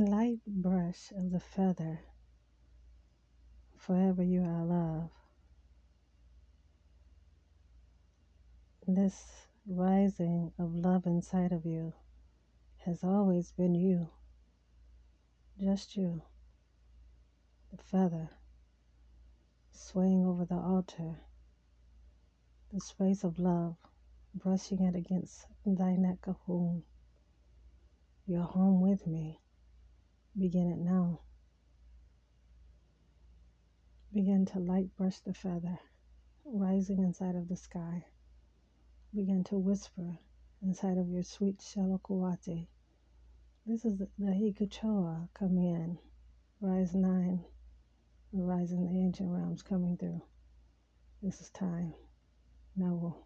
light brush of the feather, forever you are love. This rising of love inside of you has always been you, just you, the feather swaying over the altar, the space of love, brushing it against thy neck of whom you're home with me. Begin it now. Begin to light brush the feather rising inside of the sky. Begin to whisper inside of your sweet Shalakuwate. This is the, Hikuchoa coming in. Rise 9. The rise in the ancient realms coming through. This is time. Now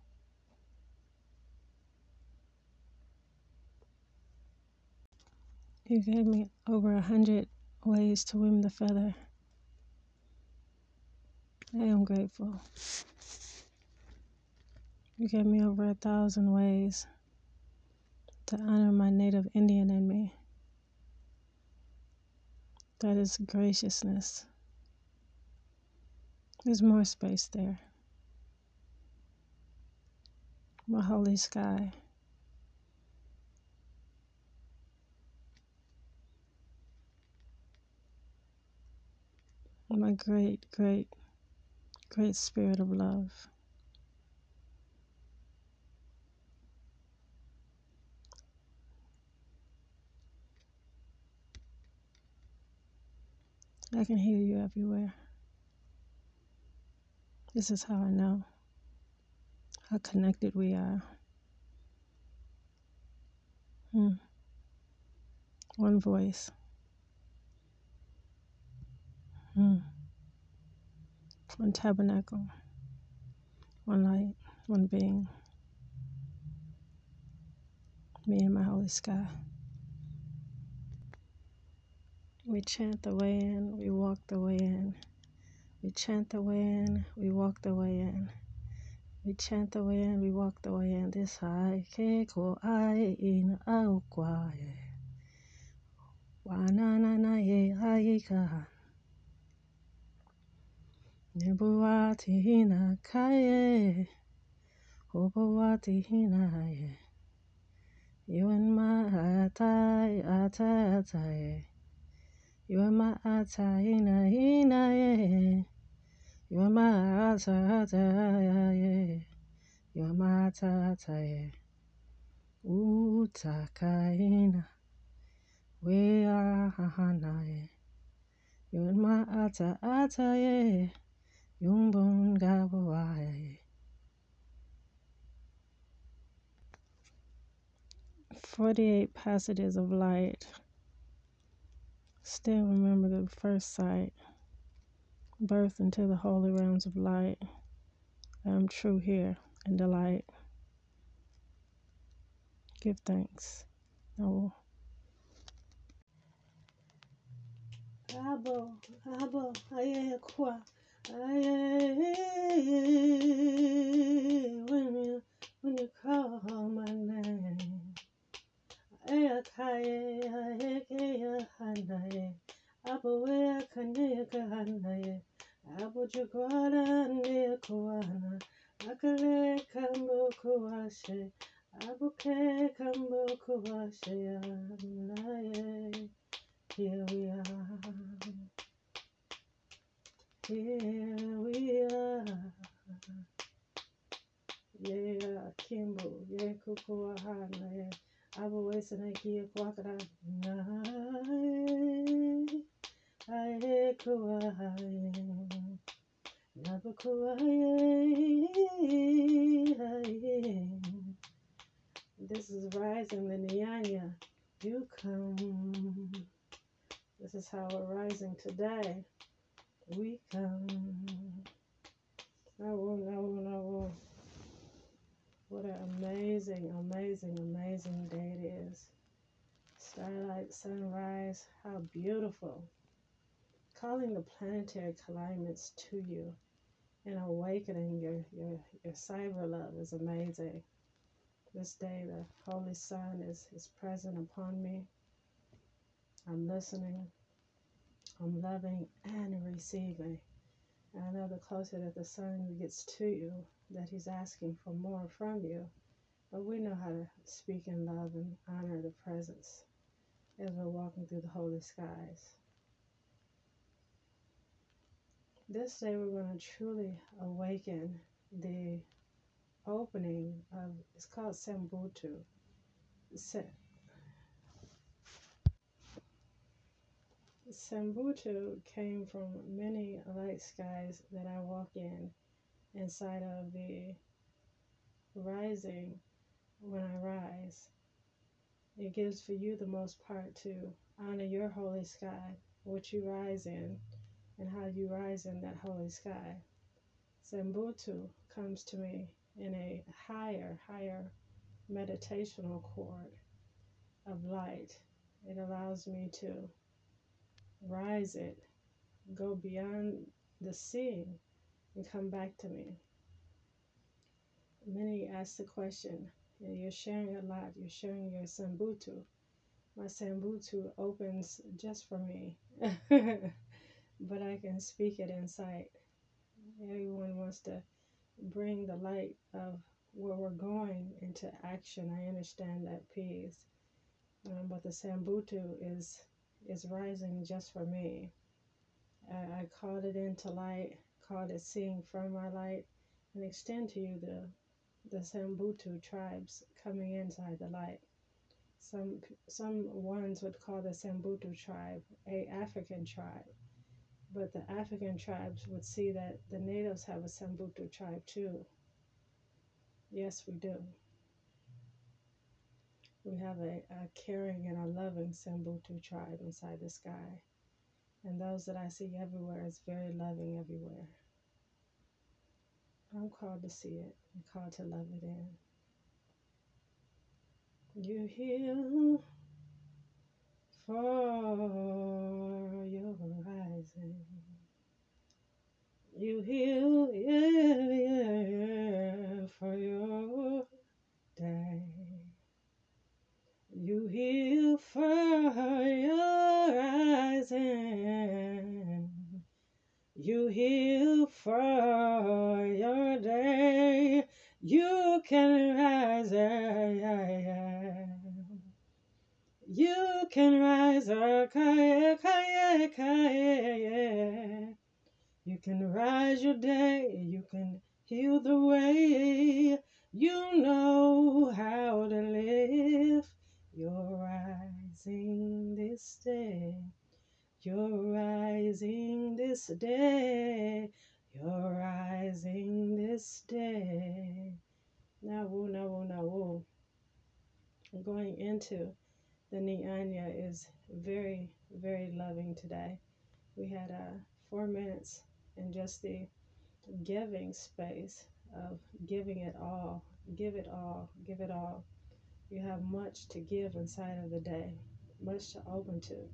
You gave me over a hundred ways to win the feather. I am grateful. You gave me over a thousand ways to honor my native Indian in me. That is graciousness. There's more space there. My holy sky. My great, great, great spirit of love. I can hear you everywhere. This is how I know how connected we are. Hmm. One voice. Hmm. One tabernacle. One light. One being. Me and my holy sky. We chant the way in, we walk the way in. We chant the way in, we walk the way in. We chant the way in, we walk the way in. This high ke ko ai in au kwae. Wa na na na ye ka. Nebuati hina kaye. Hobawati hina ye. You and my atai atai. You are my ata hina hina ye. You are my ata ata ye. You are my ata ata ye. Utakaina. We are hana. You are my ata ata gawa ye. Forty-eight passages of light. Still remember the first sight. Birth into the holy realms of light. I am true here and delight. Give thanks. No. Abo, abo, aye, kwa, aye, when you, when you call my name. Kuashe, anaye. Here we are, here we are. Yeah, Kimbo, yeah, Kukua Hana, yeah. Abo Wesana Kia Kwakara, Ae Kua, Nabakua, This is rising the Nyanya. You come. This is how we're rising today. We come. Nawo, nawo, nawo. What an amazing, amazing, amazing day it is. Starlight, sunrise, how beautiful. Calling the planetary alignments to you and awakening your, your, your cyber love is amazing. This day, the Holy Sun is, is present upon me. I'm listening, I'm loving and receiving. And I know the closer that the Son gets to you, that He's asking for more from you. But we know how to speak in love and honor the presence as we're walking through the holy skies. This day, we're going to truly awaken the opening of, it's called Sambutu. Sambutu came from many light skies that I walk in inside of the rising when I rise. It gives for you the most part to honor your holy sky, what you rise in, and how you rise in that holy sky. Sambutu comes to me in a higher, higher meditational chord of light. It allows me to rise it, go beyond the seeing, and come back to me. Many ask the question, you're sharing a lot, you're sharing your Sambutu. My Sambutu opens just for me, but I can speak it in sight. Everyone wants to bring the light of where we're going into action. I understand that piece. Um, but the Sambutu is is rising just for me. I, I called it into light, called it seeing from my light, and extend to you the the Sambutu tribes coming inside the light. Some some ones would call the Sambutu tribe a African tribe, but the African tribes would see that the natives have a Sambutu tribe too. Yes, we do. We have a, a caring and a loving Sambutu tribe inside the sky. And those that I see everywhere is very loving everywhere. I'm called to see it. I'm called to love it in. You heal for your rising. You heal, can rise. You can rise your day. You can heal the way. You know how to live. You're rising this day. You're rising this day. You're rising this day. Nawu, nawu, nawu. Going into the Nyanya is very, very loving today. We had uh, four minutes in just the giving space of giving it all. Give it all. Give it all. You have much to give inside of the day, much to open to,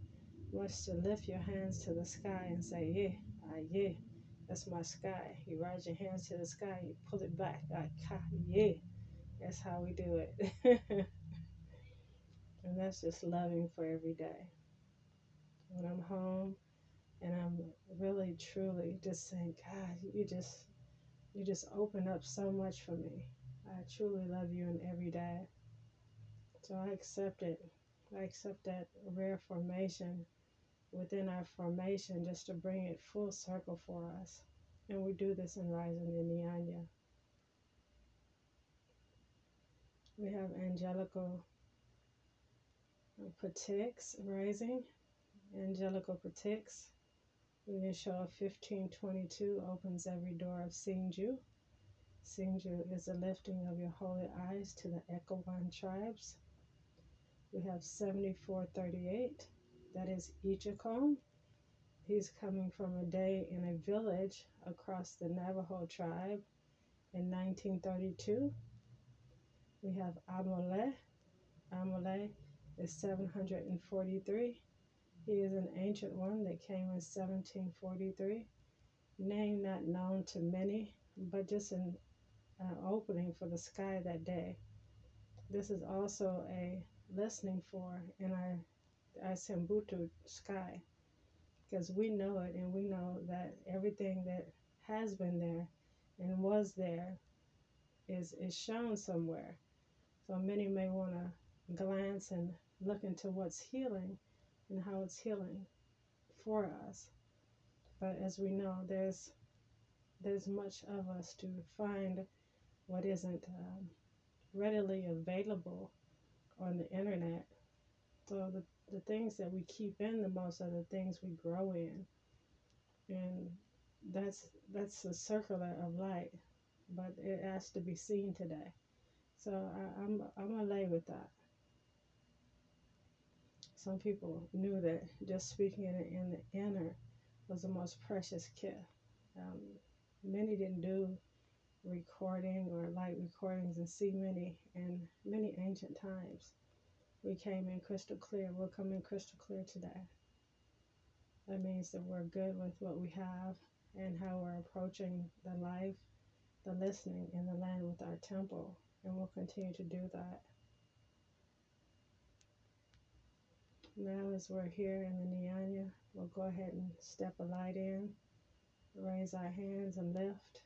much to lift your hands to the sky and say, Yeah, ah, yeah, that's my sky. You rise your hands to the sky, you pull it back. Ah, yeah, that's how we do it. and that's just loving for every day. When I'm home and I'm really, truly just saying, God, you just, you just open up so much for me. I truly love you in every day. So I accept it. I accept that rare formation within our formation just to bring it full circle for us. And we do this in Rising in Nyanya. We have Angelical Protects Rising. Angelical Protects. Initial 1522 opens every door of Singju. Singju is the lifting of your holy eyes to the Ekawan tribes. We have 7438. That is Ichicom. He's coming from a day in a village across the Navajo tribe in 1932. We have Amole. Amole is 743. He is an ancient one that came in 1743. Name not known to many, but just an uh, opening for the sky that day. This is also a listening for in our our Sambutu sky because we know it and we know that everything that has been there and was there is is shown somewhere. So many may want to glance and look into what's healing and how it's healing for us. But as we know, there's there's much of us to find what isn't um, readily available on the internet. So the the things that we keep in the most are the things we grow in, and that's that's the circular of light. But it has to be seen today. So I, I'm I'm lay with that. Some people knew that just speaking in, in the inner was the most precious gift. Um, many didn't do recording or light recordings and see many in many ancient times. We came in crystal clear. We'll come in crystal clear today. That means that we're good with what we have and how we're approaching the life, the listening in the land with our temple. And we'll continue to do that. Now, as we're here in the Nyanya, we'll go ahead and step a light in, raise our hands and lift.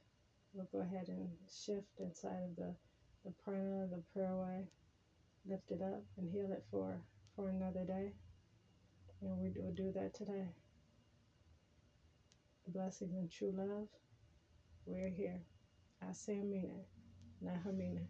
We'll go ahead and shift inside of the, the prana, the prayer way, lift it up and heal it for, for another day. And we will do that today. Blessings and true love. We're here. I say Amina, not Hamina.